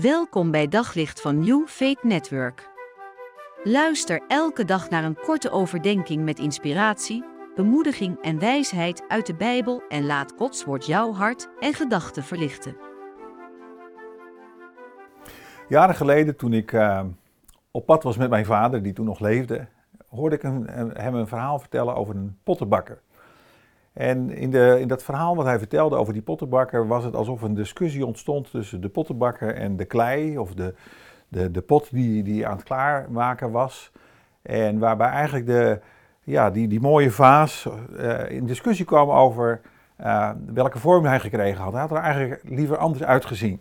Welkom bij Daglicht van New Faith Network. Luister elke dag naar een korte overdenking met inspiratie, bemoediging en wijsheid uit de Bijbel en laat Gods woord jouw hart en gedachten verlichten. Jaren geleden, toen ik uh, op pad was met mijn vader, die toen nog leefde, hoorde ik hem een verhaal vertellen over een pottenbakker. En in, de, in dat verhaal wat hij vertelde over die pottenbakker was het alsof een discussie ontstond tussen de pottenbakker en de klei of de, de, de pot die, die aan het klaarmaken was. En waarbij eigenlijk de, ja, die, die mooie vaas uh, in discussie kwam over uh, welke vorm hij gekregen had. Hij had er eigenlijk liever anders uitgezien.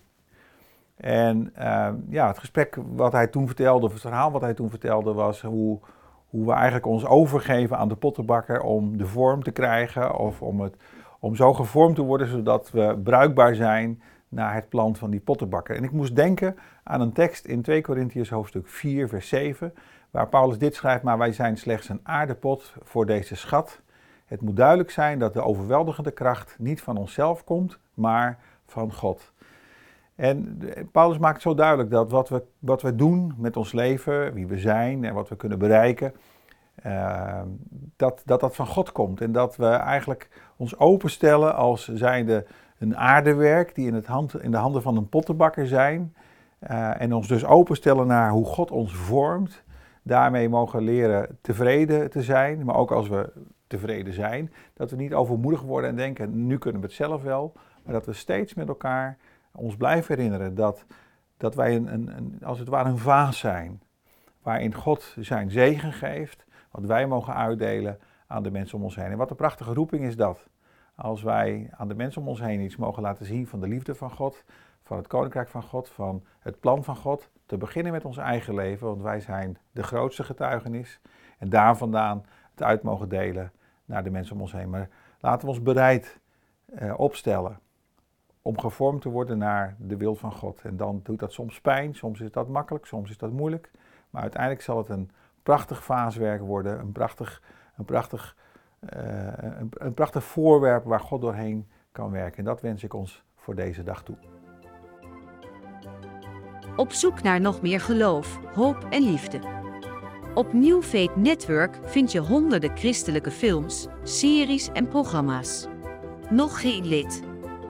En uh, ja, het gesprek wat hij toen vertelde, of het verhaal wat hij toen vertelde, was hoe, hoe we eigenlijk ons overgeven aan de pottenbakker om de vorm te krijgen of om, het, om zo gevormd te worden zodat we bruikbaar zijn naar het plan van die pottenbakker. En ik moest denken aan een tekst in 2 Korintiërs hoofdstuk 4 vers 7 waar Paulus dit schrijft, maar wij zijn slechts een aardepot voor deze schat. Het moet duidelijk zijn dat de overweldigende kracht niet van onszelf komt, maar van God. En Paulus maakt zo duidelijk dat wat we, wat we doen met ons leven, wie we zijn en wat we kunnen bereiken, uh, dat, dat dat van God komt. En dat we eigenlijk ons openstellen als zijnde een aardewerk die in, het hand, in de handen van een pottenbakker zijn. Uh, en ons dus openstellen naar hoe God ons vormt. Daarmee mogen leren tevreden te zijn, maar ook als we tevreden zijn, dat we niet overmoedig worden en denken, nu kunnen we het zelf wel. Maar dat we steeds met elkaar ons blijven herinneren dat, dat wij een, een, een, als het ware een vaas zijn. Waarin God zijn zegen geeft, wat wij mogen uitdelen aan de mensen om ons heen. En wat een prachtige roeping is dat. Als wij aan de mensen om ons heen iets mogen laten zien van de liefde van God, van het koninkrijk van God, van het plan van God. Te beginnen met ons eigen leven, want wij zijn de grootste getuigenis. En daar vandaan het uit mogen delen naar de mensen om ons heen. Maar laten we ons bereid eh, opstellen om gevormd te worden naar de wil van God. En dan doet dat soms pijn, soms is dat makkelijk, soms is dat moeilijk. Maar uiteindelijk zal het een prachtig vaaswerk worden, een prachtig, een prachtig, uh, een, prachtig voorwerp waar God doorheen kan werken. En dat wens ik ons voor deze dag toe. Op zoek naar nog meer geloof, hoop en liefde. Op New Network vind je honderden christelijke films, series en programma's. Nog geen lid?